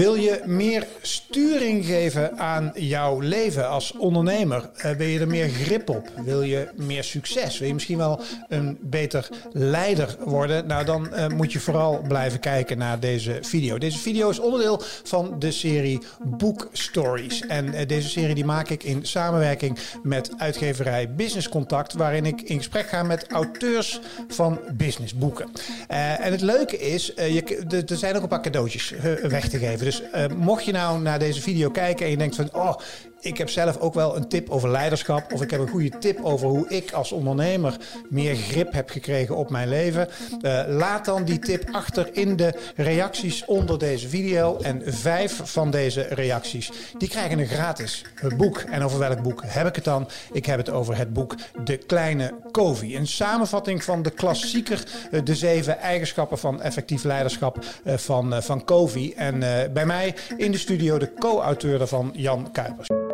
Wil je meer sturing geven aan jouw leven als ondernemer? Uh, wil je er meer grip op? Wil je meer succes? Wil je misschien wel een beter leider worden? Nou, dan uh, moet je vooral blijven kijken naar deze video. Deze video is onderdeel van de serie Book Stories. En uh, deze serie die maak ik in samenwerking met uitgeverij Business Contact, waarin ik in gesprek ga met auteurs van businessboeken. en het leuke is, je, er zijn ook een paar cadeautjes weg te geven. Dus uh, mocht je nou naar deze video kijken en je denkt van... oh, ik heb zelf ook wel een tip over leiderschap. Of ik heb een goede tip over hoe ik als ondernemer meer grip heb gekregen op mijn leven. Uh, laat dan die tip achter in de reacties onder deze video. En vijf van deze reacties, die krijgen een gratis boek. En over welk boek heb ik het dan? Ik heb het over het boek De Kleine Covey. Een samenvatting van de klassieker uh, De Zeven Eigenschappen van Effectief Leiderschap uh, van, van Covey. En bij mij in de studio de co-auteur daarvan, Jan Kuipers.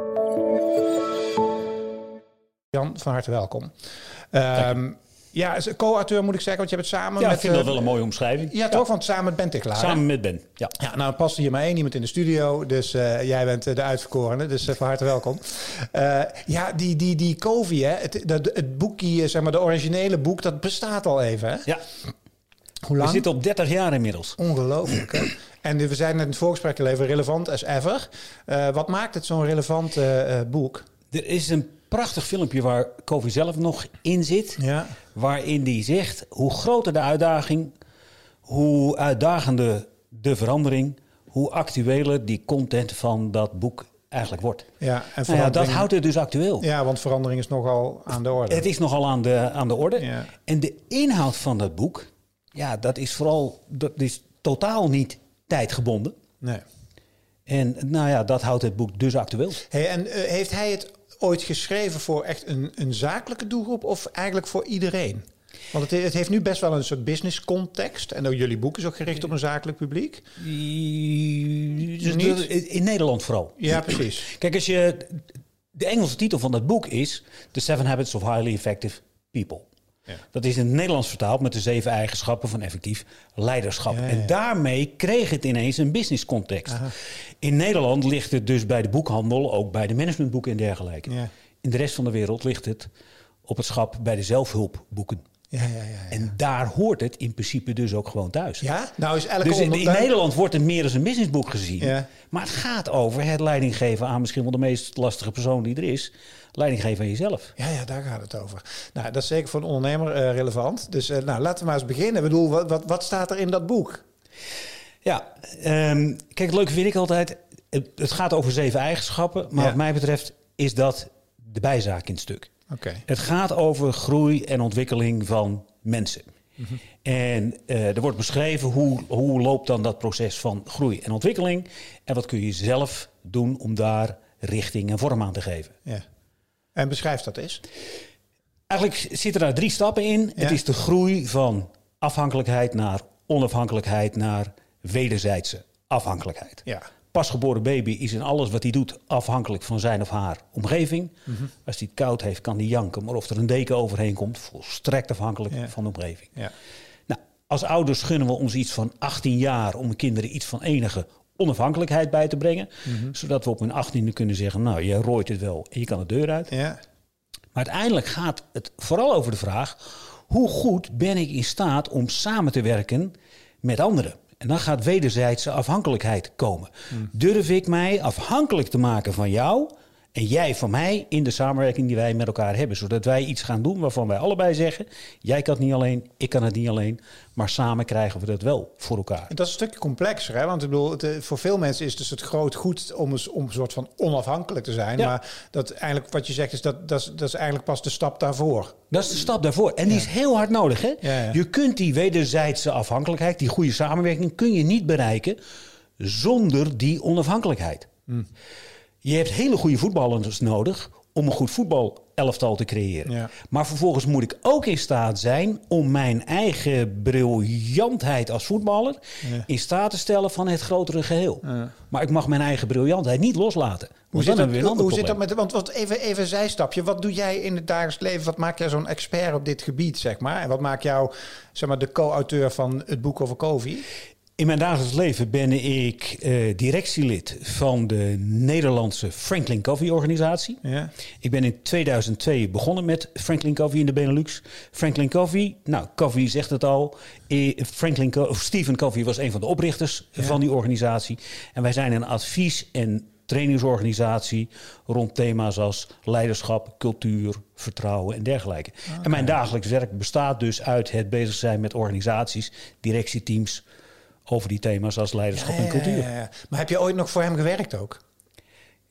Jan, van harte welkom. Um, ja, co-auteur moet ik zeggen, want je hebt het samen ja, met... ik vind dat wel een mooie omschrijving. Ja, toch? Want samen met Ben Tiklaar. Samen met Ben, ja. Ja, nou past hier maar één iemand in de studio, dus uh, jij bent de uitverkorene, dus uh, van harte welkom. Ja, die, die, die Covey, hè, het, dat, het boekje, zeg maar, de originele boek, dat bestaat al even, hè? Ja. Hoe lang? We zitten op 30 jaar inmiddels. Ongelooflijk, hè? En we zijn net in het voorgesprek al even relevant as ever. Wat maakt het zo'n relevant boek? Er is een prachtig filmpje waar Kofi zelf nog in zit. Ja. Waarin die zegt hoe groter de uitdaging, hoe uitdagender de verandering, hoe actueler die content van dat boek eigenlijk wordt. Ja, en nou ja, dat houdt het dus actueel. Ja, want verandering is nogal aan de orde. Het is nogal aan de, aan de orde. Ja. En de inhoud van dat boek, ja, dat is vooral, dat is totaal niet tijdgebonden. Nee. En nou ja, dat houdt het boek dus actueel. Hey, en uh, heeft hij het ooit geschreven voor echt een, een zakelijke doelgroep of eigenlijk voor iedereen? Want het, het, heeft nu best wel een soort business context. En ook jullie boek is ook gericht op een zakelijk publiek. Dus Niet? In Nederland vooral. Ja, precies. Kijk, als je. De Engelse titel van dat boek is The Seven Habits of Highly Effective People. Ja. Dat is in het Nederlands vertaald met de zeven eigenschappen van effectief leiderschap. Ja, ja. En daarmee kreeg het ineens een business context. Aha. In Nederland ligt het dus bij de boekhandel, ook bij de managementboeken en dergelijke. Ja. In de rest van de wereld ligt het op het schap bij de zelfhulpboeken. Ja, ja, ja. En daar hoort het in principe dus ook gewoon thuis. ja? Nou is elke Dus in, Nederland wordt het meer als een businessboek gezien. Ja. Maar het gaat over het leiding geven aan misschien wel de meest lastige persoon die er is. Leiding geven aan jezelf. Ja, ja, daar gaat het over. Nou, dat is zeker voor een ondernemer eh, relevant. Dus eh, nou, laten we maar eens beginnen. Ik bedoel, wat, wat, wat staat er in dat boek? Ja, ehm, kijk, het leuke vind ik altijd. Het, het gaat over zeven eigenschappen. Maar wat mij betreft is dat de bijzaak in het stuk. Het gaat over groei en ontwikkeling van mensen. En eh, er wordt beschreven hoe, hoe loopt dan dat proces van groei en ontwikkeling. En wat kun je zelf doen om daar richting en vorm aan te geven. Ja. En beschrijf dat eens. Eigenlijk zitten daar drie stappen in. Ja. Het is de groei van afhankelijkheid naar onafhankelijkheid naar wederzijdse afhankelijkheid. Ja. Pasgeboren baby is in alles wat hij doet afhankelijk van zijn of haar omgeving. Mhm. Als hij het koud heeft, kan hij janken. Maar of er een deken overheen komt, volstrekt afhankelijk Ja. van de omgeving. Ja. Nou, als ouders gunnen we ons iets van 18 jaar om de kinderen iets van enige onafhankelijkheid bij te brengen. Mhm. Zodat we op hun 18e kunnen zeggen, nou, je rooit het wel en je kan de deur uit. Ja. Maar uiteindelijk gaat het vooral over de vraag: hoe goed ben ik in staat om samen te werken met anderen? En dan gaat wederzijdse afhankelijkheid komen. Durf ik mij afhankelijk te maken van jou en jij van mij in de samenwerking die wij met elkaar hebben, zodat wij iets gaan doen waarvan wij allebei zeggen: jij kan het niet alleen, ik kan het niet alleen, maar samen krijgen we dat wel voor elkaar. Dat is een stukje complexer, hè? want ik bedoel, het, eh, voor veel mensen is dus het groot goed om, eens- om een soort van onafhankelijk te zijn. Ja. Maar dat eigenlijk, wat je zegt, is dat, dat, is, dat is eigenlijk pas de stap daarvoor. Dat is de stap daarvoor. En die is heel hard nodig. Hè? Ja. Je kunt die wederzijdse afhankelijkheid, die goede samenwerking, kun je niet bereiken zonder die onafhankelijkheid. Hmm. Je hebt hele goede voetballers nodig om een goed voetbalelftal te creëren. Ja. Maar vervolgens moet ik ook in staat zijn om mijn eigen briljantheid als voetballer Ja. in staat te stellen van het grotere geheel. Ja. Maar ik mag mijn eigen briljantheid niet loslaten. Hoe zit, dat, hoe zit dat met, want, want even, even een zijstapje. Wat doe jij in het dagelijks leven? Wat maakt jij zo'n expert op dit gebied, zeg maar? En wat maakt jou, zeg maar, de co-auteur van het boek over Covey? In mijn dagelijks leven ben ik eh, directielid van de Nederlandse Franklin Covey organisatie. Ja. Ik ben in 2002 begonnen met Franklin Covey in de Benelux. Franklin Covey, nou, Covey zegt het al. Eh, Franklin Co- of Stephen Covey was een van de oprichters van die organisatie. En wij zijn een advies- en trainingsorganisatie rond thema's als leiderschap, cultuur, vertrouwen en dergelijke. En mijn dagelijks werk bestaat dus uit het bezig zijn met organisaties, directieteams over die thema's als leiderschap en cultuur. Ja, ja, ja. Maar heb je ooit nog voor hem gewerkt ook?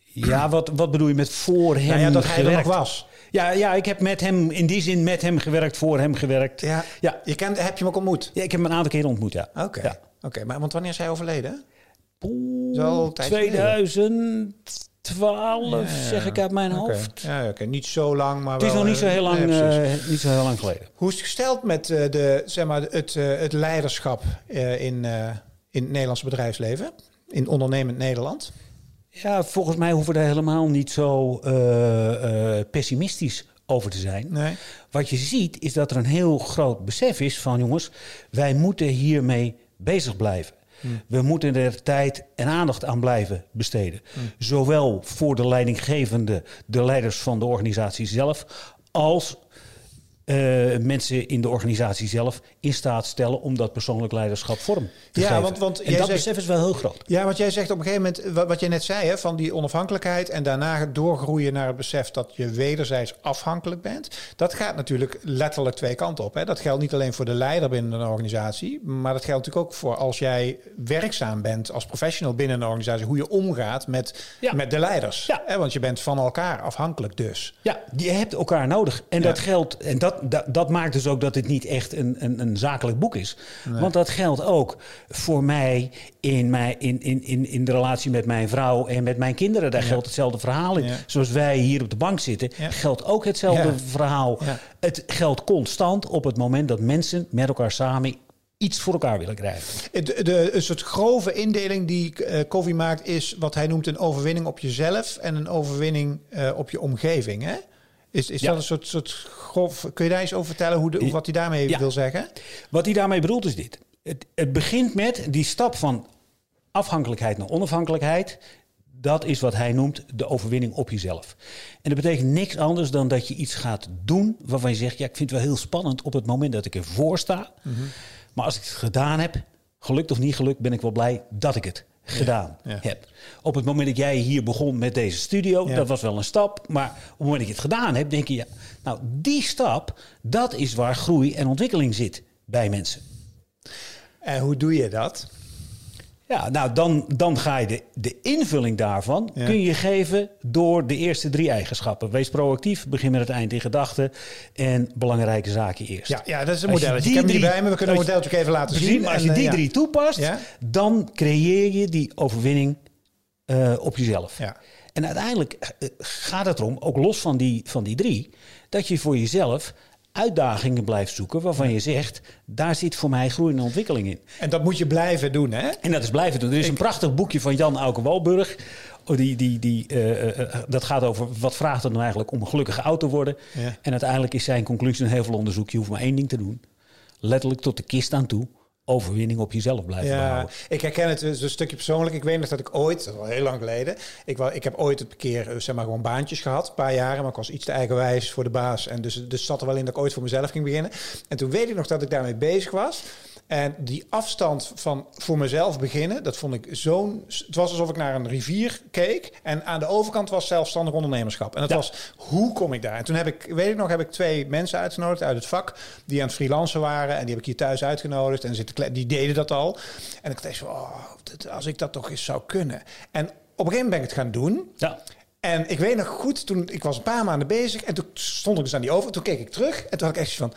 Ja, wat, wat bedoel je met voor hem Nou ja, dat hij er nog was. Ja, ja, ik heb met hem, in die zin met hem gewerkt, voor hem gewerkt. Ja. Ja. Je kent, heb je hem ook ontmoet? Ja, ik heb hem een aantal keren ontmoet, ja. Oké. Ja. Oké, maar want wanneer is hij overleden? Poeh, Zo, een tijdje 2012, Ja, ja. zeg ik uit mijn hoofd. Ja, oké. Niet zo lang, maar Het is wel, nog niet eh, zo heel lang, nee, eh, niet zo heel lang geleden. Hoe is het gesteld met eh, de, zeg maar, het, eh, het leiderschap eh, in, eh, in het Nederlandse bedrijfsleven? In ondernemend Nederland? Ja, volgens mij hoeven we daar helemaal niet zo eh, eh, pessimistisch over te zijn. Nee. Wat je ziet is dat er een heel groot besef is van jongens, wij moeten hiermee bezig blijven. We moeten er tijd en aandacht aan blijven besteden. Zowel voor de leidinggevende, de leiders van de organisatie zelf, als eh, mensen in de organisatie zelf in staat stellen om dat persoonlijk leiderschap vorm te Ja, geven. want- want en jij dat zegt- besef is wel heel groot. Ja, want jij zegt op een gegeven moment, wat, wat je net zei, hè, van die onafhankelijkheid en daarna doorgroeien naar het besef dat je wederzijds afhankelijk bent. Dat gaat natuurlijk letterlijk twee kanten op. Hè. Dat geldt niet alleen voor de leider binnen een organisatie, maar dat geldt natuurlijk ook voor als jij werkzaam bent als professional binnen een organisatie, hoe je omgaat met, Ja. met de leiders. Ja. Hè, want je bent van elkaar afhankelijk dus. Ja, je hebt elkaar nodig. En Ja. dat geldt, en dat, dat, dat maakt dus ook dat dit niet echt een, een, een zakelijk boek is. Want dat geldt ook voor mij in, mijn, in, in, in, in de relatie met mijn vrouw en met mijn kinderen. Daar geldt hetzelfde verhaal in. Ja. Zoals wij hier op de bank zitten, geldt ook hetzelfde verhaal. Het geldt constant op het moment dat mensen met elkaar samen iets voor elkaar willen krijgen. De, de, een soort grove indeling die Covey maakt is wat hij noemt een overwinning op jezelf en een overwinning eh, op je omgeving. Hè? Is, is Ja. dat een soort, soort grof... Kun je daar eens over vertellen hoe de, wat hij daarmee Ja. wil zeggen? Wat hij daarmee bedoelt is dit. Het, het begint met die stap van afhankelijkheid naar onafhankelijkheid. Dat is wat hij noemt de overwinning op jezelf. En dat betekent niks anders dan dat je iets gaat doen waarvan je zegt: Ja, ik vind het wel heel spannend op het moment dat ik ervoor sta. Maar als ik het gedaan heb, gelukt of niet gelukt, ben ik wel blij dat ik het gedaan ja. heb. Op het moment dat jij hier begon met deze studio, Ja. dat was wel een stap. Maar op het moment dat je het gedaan hebt, denk je: ja, Nou, die stap, dat is waar groei en ontwikkeling zit bij mensen. En hoe doe je dat? Ja, nou dan, dan ga je de, de invulling daarvan Ja. kun je geven door de eerste drie eigenschappen. Wees proactief, begin met het eind in gedachten en belangrijke zaken eerst. Ja, ja dat is een modelletje. Ik heb hem niet bij me. We kunnen je- modelletje ook even laten zien. maar als je eh, die ja. drie toepast, Ja. dan creëer je die overwinning eh, op jezelf. Ja. En uiteindelijk eh, gaat het erom, ook los van die, van die drie, dat je voor jezelf uitdagingen blijft zoeken waarvan je zegt, daar zit voor mij groei en ontwikkeling in. En dat moet je blijven doen, hè? En dat is blijven doen. Er is een prachtig boekje van Jan Auke Walburg. Oh, Die, die, die, eh, eh, eh, dat gaat over wat vraagt het nou eigenlijk om een gelukkige oud te worden. Ja. En uiteindelijk is zijn conclusie een heel veel onderzoek. Je hoeft maar één ding te doen. Letterlijk tot de kist aan toe. Overwinning op jezelf blijven Ja, ik herken het dus een stukje persoonlijk. Ik weet nog dat ik ooit, al heel lang geleden, ik, wou, ik heb ooit een keer eh, zeg maar gewoon baantjes gehad, een paar jaren, maar ik was iets te eigenwijs voor de baas. En dus, dus zat er wel in dat ik ooit voor mezelf ging beginnen. En toen weet ik nog dat ik daarmee bezig was. En die afstand van voor mezelf beginnen, dat vond ik zo'n... Het was alsof ik naar een rivier keek. En aan de overkant was zelfstandig ondernemerschap. En dat Ja. was, hoe kom ik daar? En toen heb ik, weet ik nog, heb ik twee mensen uitgenodigd uit het vak... die aan het freelancen waren. En die heb ik hier thuis uitgenodigd. En zitten, die deden dat al. En ik dacht zo, oh, als ik dat toch eens zou kunnen. En op een gegeven moment ben ik het gaan doen. Ja. En ik weet nog goed, toen ik was een paar maanden bezig en toen stond ik dus aan die over. Toen keek ik terug en toen had ik echt van.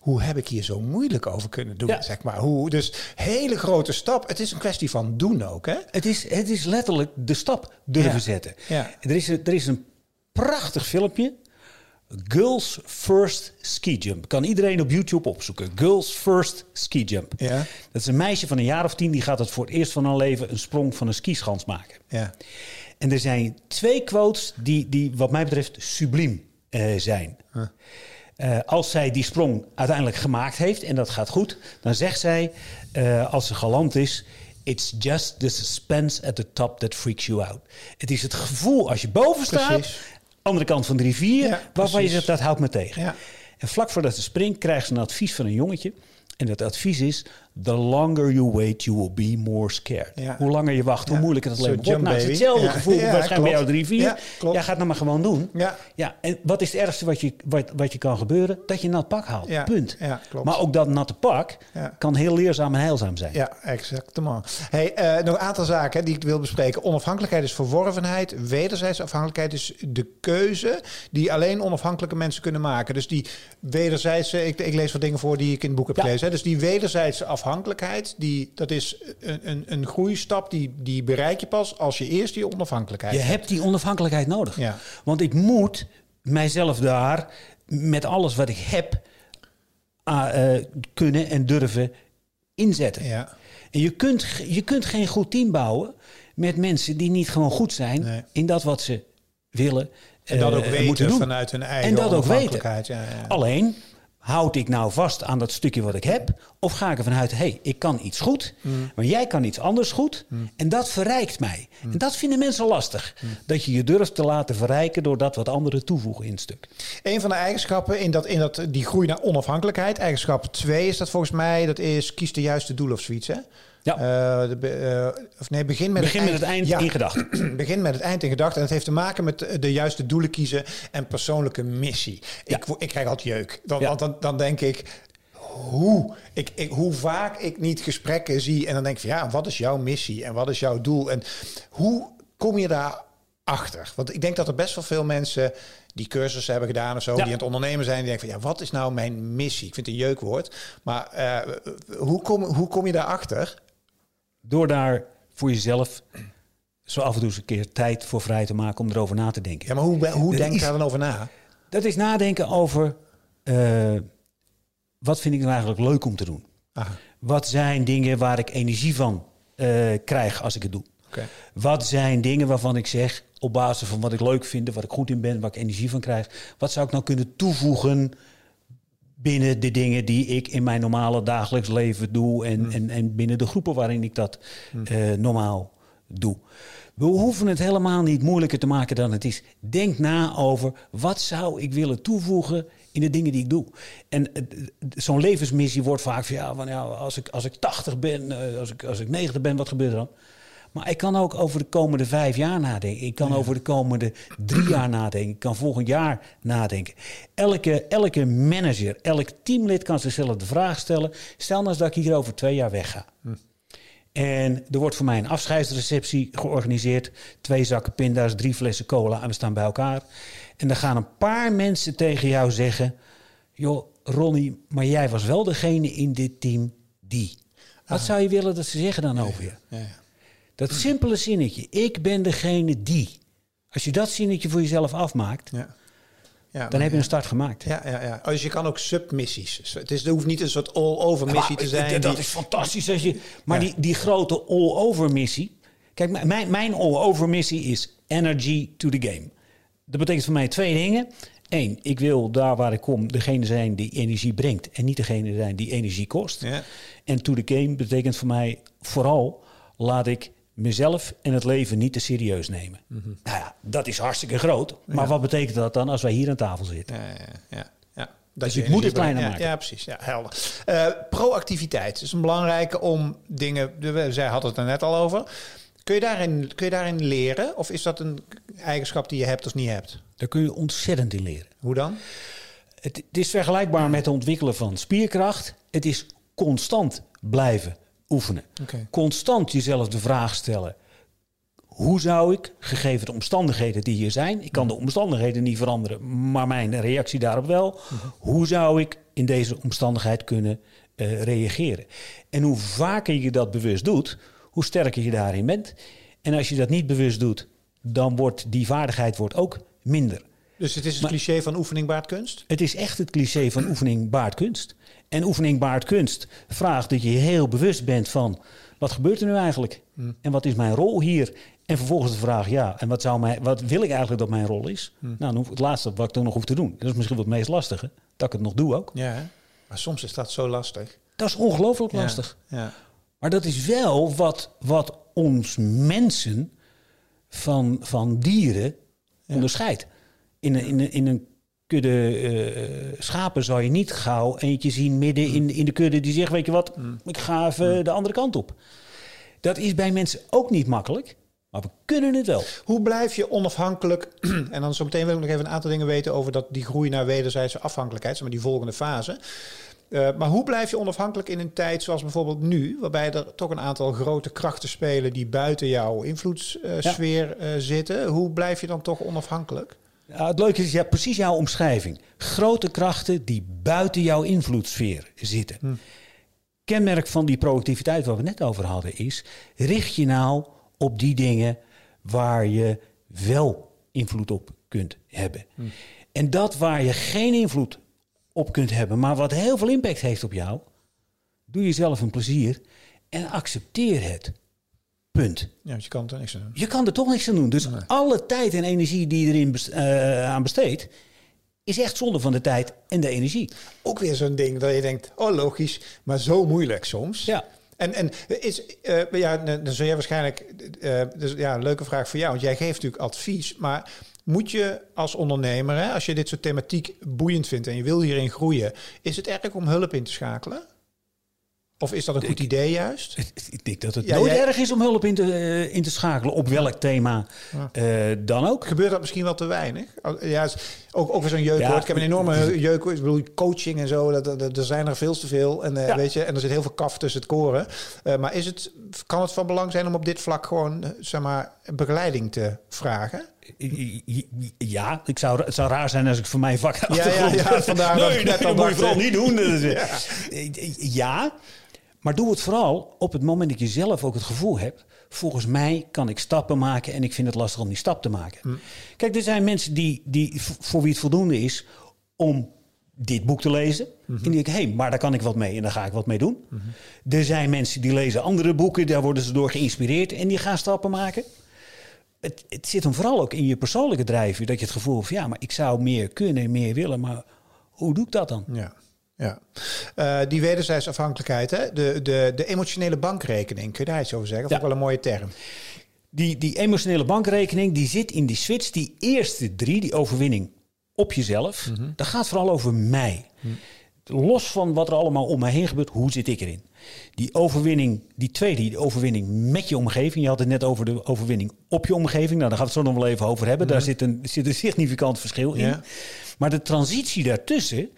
Hoe heb ik hier zo moeilijk over kunnen doen? Ja. Zeg maar. Hoe, dus hele grote stap. Het is een kwestie van doen ook. Hè? Het, is, het is letterlijk de stap durven Ja. zetten. Ja. Er, is, een- er is een prachtig filmpje. Girls First Ski Jump. Kan iedereen op YouTube opzoeken. Girls First Ski Jump. Ja. Dat is een meisje van een jaar of tien. Die gaat het voor het eerst van haar leven een sprong van een skischans maken. Ja. En er zijn twee quotes die, die wat mij betreft subliem eh, zijn. Eh, als zij die sprong uiteindelijk gemaakt heeft en dat gaat goed, dan zegt zij, eh, als ze galant is, It's just the suspense at the top that freaks you out. Het is het gevoel als je boven staat, Precies. andere kant van de rivier, Ja, waarvan je zegt dat houdt me tegen. Ja. En vlak voordat ze springt, krijgt ze een advies van een jongetje. En dat advies is: The longer you wait, you will be more scared. Ja. Hoe langer je wacht, hoe moeilijker het leven wordt. jump Nou, het is hetzelfde gevoel waarschijnlijk bij jou de rivier. Ja, klopt. Jij gaat nou maar gewoon doen. Ja. ja. En wat is het ergste wat je, wat, wat je kan gebeuren? Dat je een nat pak haalt. Ja. Punt. Ja, klopt. Maar ook dat natte pak kan heel leerzaam en heilzaam zijn. Ja, exactement. Hey, eh, nog een aantal zaken die ik wil bespreken. Onafhankelijkheid is verworvenheid. Wederzijdse afhankelijkheid is de keuze die alleen onafhankelijke mensen kunnen maken. Dus die wederzijdse, ik, ik lees wat dingen voor die ik in het boek heb gelezen. Hè. Dus die wederzijdse afhankelijkheid, die, dat is een, een, een groeistap die, die bereik je pas als je eerst die onafhankelijkheid Je hebt die onafhankelijkheid nodig. Ja. Want ik moet mijzelf daar met alles wat ik heb ah, eh, kunnen en durven inzetten. Ja. En je kunt, je kunt geen goed team bouwen met mensen die niet gewoon goed zijn Nee. in dat wat ze willen. En dat eh, ook moeten weten vanuit hun eigen En dat ook onafhankelijkheid. Ja, ja. Alleen, houd ik nou vast aan dat stukje wat ik heb? Of ga ik ervan uit, hé, hey, ik kan iets goed, Mm. maar jij kan iets anders goed. En dat verrijkt mij. Mm. En dat vinden mensen lastig. Dat je je durft te laten verrijken door dat wat anderen toevoegen in het stuk. Een van de eigenschappen in, dat, in dat, die groei naar onafhankelijkheid, eigenschap 2 is dat volgens mij, dat is kies de juiste doel of zoiets. Hè? Ja. Eh, de, eh, of nee, begin met Begin het met het eind Ja. in gedachten. begin met het eind in gedachten. En het heeft te maken met de, juiste doelen kiezen en persoonlijke missie. Ik, ik krijg altijd jeuk. Dan. Want dan, dan denk ik, hoe, ik, ik, hoe vaak ik niet gesprekken zie en dan denk ik van ja, wat is jouw missie en wat is jouw doel? En hoe kom je daar achter? Want ik denk dat er best wel veel mensen die cursussen hebben gedaan of zo, Ja. die aan het ondernemen zijn, die denken van ja, wat is nou mijn missie? Ik vind het een jeukwoord, maar eh, hoe, kom, hoe kom je daarachter? Door daar voor jezelf zo af en toe eens een keer tijd voor vrij te maken om erover na te denken. Ja, maar hoe, hoe denk je daar dan over na? Dat is nadenken over eh, wat vind ik nou eigenlijk leuk om te doen. Wat zijn dingen waar ik energie van eh, krijg als ik het doe? Wat zijn dingen waarvan ik zeg, op basis van wat ik leuk vind, wat ik goed in ben, waar ik energie van krijg, wat zou ik nou kunnen toevoegen binnen de dingen die ik in mijn normale dagelijks leven doe en, en, en binnen de groepen waarin ik dat eh, normaal doe. We hoeven het helemaal niet moeilijker te maken dan het is. Denk na over wat zou ik willen toevoegen in de dingen die ik doe. En zo'n levensmissie wordt vaak van ja, van, ja als, ik, als ik 80 ben, eh, als, ik, als ik 90 ben, wat gebeurt er dan? Maar ik kan ook over de komende vijf jaar nadenken. Ik kan over de komende drie jaar nadenken. Ik kan volgend jaar nadenken. Elke, elke manager, elk teamlid kan zichzelf de vraag stellen. Stel nou eens dat ik hier over twee jaar wegga. En er wordt voor mij een afscheidsreceptie georganiseerd. Twee zakken pinda's, drie flessen cola en we staan bij elkaar. En dan gaan een paar mensen tegen jou zeggen... joh, Ronnie, maar jij was wel degene in dit team die. Wat zou je willen dat ze zeggen dan over je? Ja, ja. Dat simpele zinnetje, ik ben degene die. Als je dat zinnetje voor jezelf afmaakt, Ja. Ja, dan heb je een start gemaakt. Ja, ja, ja. Dus je kan ook submissies. Het is, er hoeft niet een soort all-over missie te Maar, zijn. Dat die- is fantastisch. Als je, maar Ja. die, die grote all-over missie. Kijk, mijn, mijn all-over missie is energy to the game. Dat betekent voor mij twee dingen. Eén, ik wil daar waar ik kom degene zijn die energie brengt. En niet degene zijn die energie kost. Ja. En to the game betekent voor mij vooral laat ik mezelf en het leven niet te serieus nemen. Mhm. Nou ja, dat is hartstikke groot. Maar wat betekent dat dan als wij hier aan tafel zitten? Ja, ja, ja, ja. Dus je moet het kleiner maken. Ja, precies. Ja, helder. Eh, proactiviteit is een belangrijke om dingen... Zij had het er net al over. Kun je, daarin, kun je daarin leren? Of is dat een eigenschap die je hebt of niet hebt? Daar kun je ontzettend in leren. Hoe dan? Het, het is vergelijkbaar met het ontwikkelen van spierkracht. Het is constant blijven oefenen. Constant jezelf de vraag stellen. Hoe zou ik, gegeven de omstandigheden die hier zijn... ik kan de omstandigheden niet veranderen, maar mijn reactie daarop wel... hoe zou ik in deze omstandigheid kunnen eh, reageren? En hoe vaker je dat bewust doet, hoe sterker je daarin bent. En als je dat niet bewust doet, dan wordt die vaardigheid wordt ook minder. Dus het is het cliché van oefening baart kunst? Het is echt het cliché van oefening baart kunst. En oefening baart kunst vraagt dat je heel bewust bent van... wat gebeurt er nu eigenlijk? En wat is mijn rol hier? En vervolgens de vraag, ja, en wat, zou mij, wat wil ik eigenlijk dat mijn rol is? Nou, dan hoef, het laatste wat ik dan nog hoef te doen. Dat is misschien wel het meest lastige, dat ik het nog doe ook. Ja, maar soms is dat zo lastig. Dat is ongelooflijk Ja, lastig. Ja. Maar dat is wel wat, wat ons mensen van, van dieren onderscheidt. In een, in een, in een kudde eh, schapen zou je niet gauw eentje zien midden in, in de kudde die zegt, weet je wat, ik ga even de andere kant op. Dat is bij mensen ook niet makkelijk, maar we kunnen het wel. Hoe blijf je onafhankelijk? en dan zo meteen wil ik nog even een aantal dingen weten over dat, die groei naar wederzijdse afhankelijkheid, zeg maar die volgende fase. Eh, maar hoe blijf je onafhankelijk in een tijd zoals bijvoorbeeld nu, waarbij er toch een aantal grote krachten spelen die buiten jouw invloedssfeer eh, zitten? Hoe blijf je dan toch onafhankelijk? Ja, het leuke is ja, precies jouw omschrijving. Grote krachten die buiten jouw invloedssfeer zitten. Kenmerk van die productiviteit waar we net over hadden is... richt je nou op die dingen waar je wel invloed op kunt hebben. En dat waar je geen invloed op kunt hebben... maar wat heel veel impact heeft op jou... doe jezelf een plezier en accepteer het. Punt. Ja, want je kan er niks aan doen. Je kan er toch niks aan doen. Dus alle tijd en energie die je erin best- eh, aan besteedt, is echt zonde van de tijd en de energie. Ook weer zo'n ding dat je denkt, oh logisch, maar zo moeilijk soms. Ja. En, en is, eh, ja, dan zul jij waarschijnlijk, eh, dus ja, een leuke vraag voor jou, want jij geeft natuurlijk advies, maar moet je als ondernemer, hè, als je dit soort thematiek boeiend vindt en je wil hierin groeien, is het erg om hulp in te schakelen? Of is dat een goed idee juist? Ik denk dat het Ja, nooit jij- erg is om hulp in te, eh, in te schakelen, op welk thema eh, dan ook. Gebeurt dat misschien wel te weinig? Ja, ook, ook weer zo'n jeukwoord. Ja, ik heb een enorme jeuk. Ik bedoel, coaching en zo, dat, dat, er zijn er veel te veel. En, eh, weet je, en er zit heel veel kaf tussen het koren. Maar is het, kan het van belang zijn om op dit vlak gewoon zeg maar, begeleiding te vragen? Ja, ik zou, het zou raar zijn als ik voor mijn vak Ja, ja, ja, vandaar dat nee, dat moet je vooral niet doen. Ja, maar doe het vooral op het moment dat je zelf ook het gevoel hebt... volgens mij kan ik stappen maken en ik vind het lastig om die stap te maken. Hm. Kijk, er zijn mensen die, die, voor wie het voldoende is om dit boek te lezen. Mhm. En die denken, hé, hey, maar daar kan ik wat mee en daar ga ik wat mee doen. Er zijn mensen die lezen andere boeken, daar worden ze door geïnspireerd... en die gaan stappen maken het, het zit hem vooral ook in je persoonlijke drijfveer. Dat je het gevoel hebt van ja, maar ik zou meer kunnen, meer willen. Maar hoe doe ik dat dan? Ja. Ja, Eh, die wederzijdse afhankelijkheid, hè? De, de, de emotionele bankrekening, kun je daar iets over zeggen? Dat Ja. is ook wel een mooie term. Die, die emotionele bankrekening, die zit in die switch. Die eerste drie, die overwinning op jezelf. Dat gaat vooral over mij. Los van wat er allemaal om mij heen gebeurt, hoe zit ik erin? Die overwinning, die tweede, die overwinning met je omgeving. Je had het net over de overwinning op je omgeving. Nou, daar gaan we het zo nog wel even over hebben. Daar zit een, zit een significant verschil in. Ja. Maar de transitie daartussen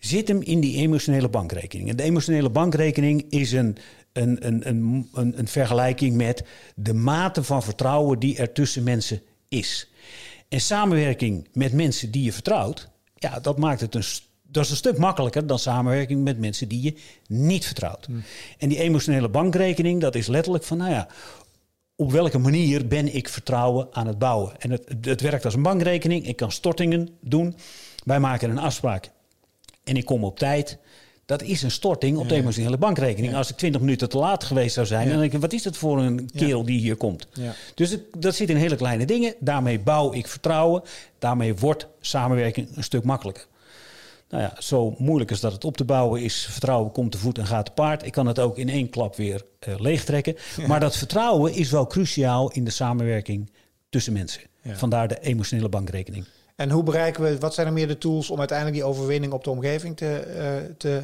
zit hem in die emotionele bankrekening. En de emotionele bankrekening is een, een, een, een, een, een vergelijking met de mate van vertrouwen die er tussen mensen is. En samenwerking met mensen die je vertrouwt, ja, dat maakt het een, dat is een stuk makkelijker dan samenwerking met mensen die je niet vertrouwt. En die emotionele bankrekening, dat is letterlijk van, nou ja, op welke manier ben ik vertrouwen aan het bouwen? En het, het werkt als een bankrekening. Ik kan stortingen doen. Wij maken een afspraak en ik kom op tijd. Dat is een storting op de emotionele bankrekening. Als ik 20 minuten te laat geweest zou zijn, dan denk ik, wat is dat voor een kerel die hier komt? Dus het- dat zit in hele kleine dingen. Daarmee bouw ik vertrouwen. Daarmee wordt samenwerking een stuk makkelijker. Nou ja, zo moeilijk als dat het op te bouwen is. Vertrouwen komt te voet en gaat te paard. Ik kan het ook in één klap weer eh, leegtrekken. Maar dat vertrouwen is wel cruciaal in de samenwerking tussen mensen. Ja. Vandaar de emotionele bankrekening. En hoe bereiken we, wat zijn er meer de tools om uiteindelijk die overwinning op de omgeving te, eh, te,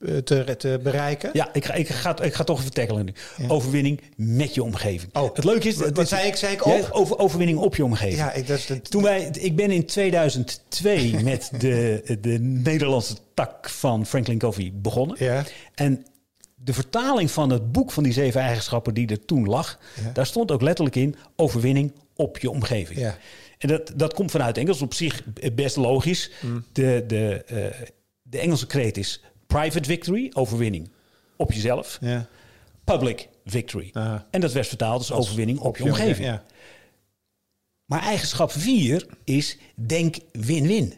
eh, te, te bereiken? Ja, ik ga, ik ga, ik ga toch even tackelen nu. Overwinning met je omgeving. Oh, het leuke is... is- zei ik? Zei ik op? over, overwinning op je omgeving. Ja, ik, dat de, Toen wij, ik ben in 2002 met de, de Nederlandse tak van Franklin Covey begonnen. Ja. En de vertaling van het boek van die zeven eigenschappen die er toen lag, Ja. daar stond ook letterlijk in overwinning op je omgeving. Ja. En dat, dat komt vanuit Engels op zich best logisch. Mm. De, de, eh, de Engelse kreet is private victory, overwinning op jezelf. Public victory. En dat werd vertaald als overwinning op, je omgeving. Ja. Maar eigenschap 4 is denk win-win.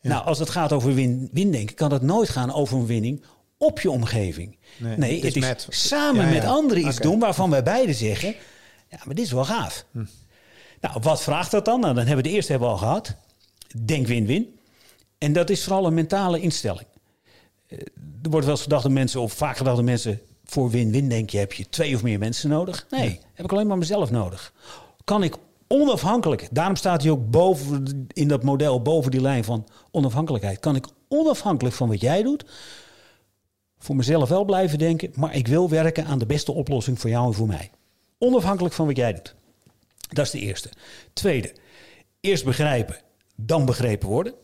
Nou, als het gaat over win-win denken, kan het nooit gaan over een winning op je omgeving. Nee, Nee, het het is met- samen met anderen iets doen waarvan wij beiden zeggen... Ja, maar dit is wel gaaf. Nou, wat vraagt dat dan? Nou, dan hebben we de eerste hebben we al gehad. Denk win-win. En dat is vooral een mentale instelling. Eh, Er wordt wel eens gedacht dat mensen, of vaak gedacht dat mensen, voor win-win denk je, heb je twee of meer mensen nodig? Nee, heb ik alleen maar mezelf nodig. Kan ik onafhankelijk, daarom staat hij ook boven in dat model, boven die lijn van onafhankelijkheid. Kan ik onafhankelijk van wat jij doet, voor mezelf wel blijven denken, maar ik wil werken aan de beste oplossing voor jou en voor mij. Onafhankelijk van wat jij doet. Dat is de eerste. Tweede, eerst begrijpen, dan begrepen worden.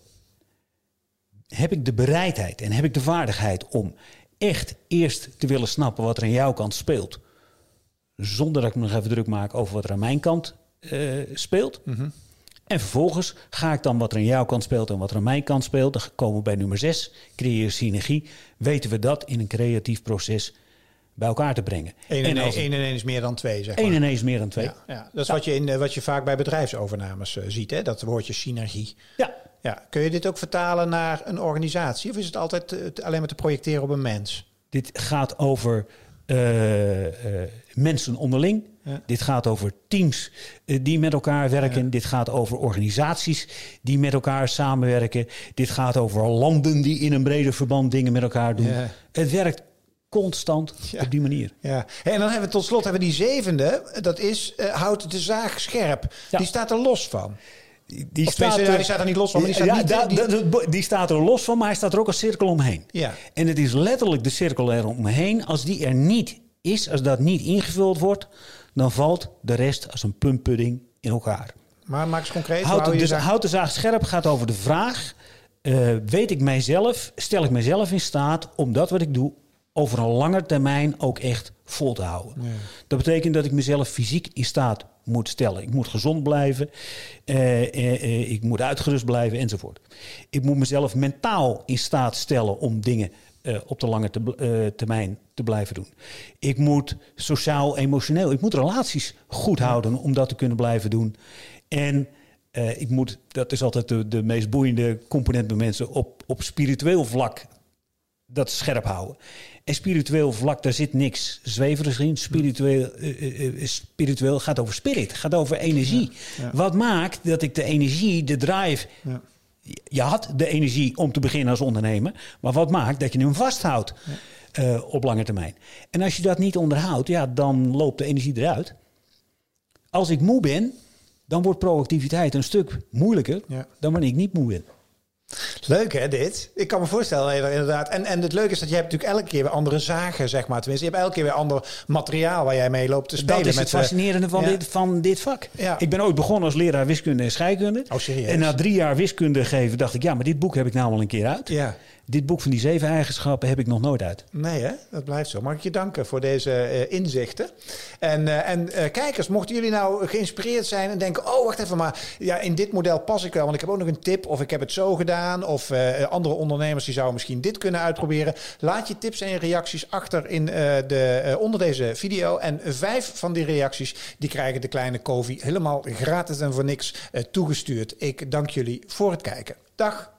Heb ik de bereidheid en heb ik de vaardigheid om echt eerst te willen snappen wat er aan jouw kant speelt, zonder dat ik me nog even druk maak over wat er aan mijn kant eh, speelt. En vervolgens ga ik dan wat er aan jouw kant speelt en wat er aan mijn kant speelt. Dan komen we bij nummer 6, creëer synergie. Weten we dat in een creatief proces bij elkaar te brengen. 1 en als 1 en 1 is meer dan 2, zeg maar. 1 en 1 is meer dan 2. Ja, ja. Dat is wat, je in, eh, wat je vaak bij bedrijfsovernames eh, ziet, hè? dat woordje synergie. Ja. Ja. Kun je dit ook vertalen naar een organisatie? Of is het altijd eh, alleen maar te projecteren op een mens? Dit gaat over mensen onderling. Ja. Dit gaat over teams die met elkaar werken. Dit gaat over organisaties die met elkaar samenwerken. Dit gaat over landen die in een breder verband dingen met elkaar doen. Ja. Het werkt constant Ja. op die manier. Ja. En dan hebben we tot slot hebben we die zevende. Dat is houd de zaag scherp. Ja. Die staat er los van. Die tenminste, ja, die staat er niet los van, maar die staat ja, niet- da- die- da- die staat er los van, maar hij staat er ook als cirkel omheen. Ja. En het is letterlijk de cirkel eromheen. Als die er niet is, als dat niet ingevuld wordt, dan valt de rest als een plumpudding in elkaar. Maar maak eens concreet. Houd, hou je dus, houd de zaag scherp gaat over de vraag: eh, weet ik mijzelf, stel ik mijzelf in staat om dat wat ik doe over een lange termijn ook echt vol te houden? Dat betekent dat ik mezelf fysiek in staat moet stellen. Ik moet gezond blijven, eh, eh, eh, ik moet uitgerust blijven enzovoort. Ik moet mezelf mentaal in staat stellen om dingen eh, op de lange te- eh, termijn te blijven doen. Ik moet sociaal, emotioneel, ik moet relaties goed houden om dat te kunnen blijven doen. En eh, ik moet, dat is altijd de, de meest boeiende component bij mensen, op, op spiritueel vlak dat scherp houden. En spiritueel vlak, daar zit niks zweverigs in. Spiritueel, eh, eh, eh, spiritueel gaat over spirit, gaat over energie. Wat maakt dat ik de energie, de drive... Ja. Je had de energie om te beginnen als ondernemer. Maar wat maakt dat je hem vasthoudt op lange termijn? En als je dat niet onderhoudt, ja, dan loopt de energie eruit. Als ik moe ben, dan wordt proactiviteit een stuk moeilijker dan wanneer ik niet moe ben. Leuk hè, dit? Ik kan me voorstellen, inderdaad. En, en het leuke is dat je hebt natuurlijk elke keer weer andere zagen, zeg maar. Tenminste, je hebt elke keer weer ander materiaal waar jij mee loopt te spelen. Dat is het eh, fascinerende van, ja. dit, van dit vak. Ja. Ik ben ooit begonnen als leraar wiskunde en scheikunde. Oh, serieus? En na drie jaar wiskunde geven dacht ik, ja, maar dit boek heb ik nou al een keer uit. Ja. Dit boek van die zeven eigenschappen heb ik nog nooit uit. Nee, hè? dat blijft zo. Mag ik je danken voor deze eh, inzichten. En, eh, en eh, kijkers, mochten jullie nou geïnspireerd zijn en denken: oh, wacht even, maar ja, in dit model pas ik wel, want ik heb ook nog een tip, of ik heb het zo gedaan, of andere ondernemers die zouden misschien dit kunnen uitproberen. Laat je tips en reacties achter in, de, onder deze video. En vijf van die reacties die krijgen de kleine Kovi helemaal gratis en voor niks toegestuurd. Ik dank jullie voor het kijken. Dag.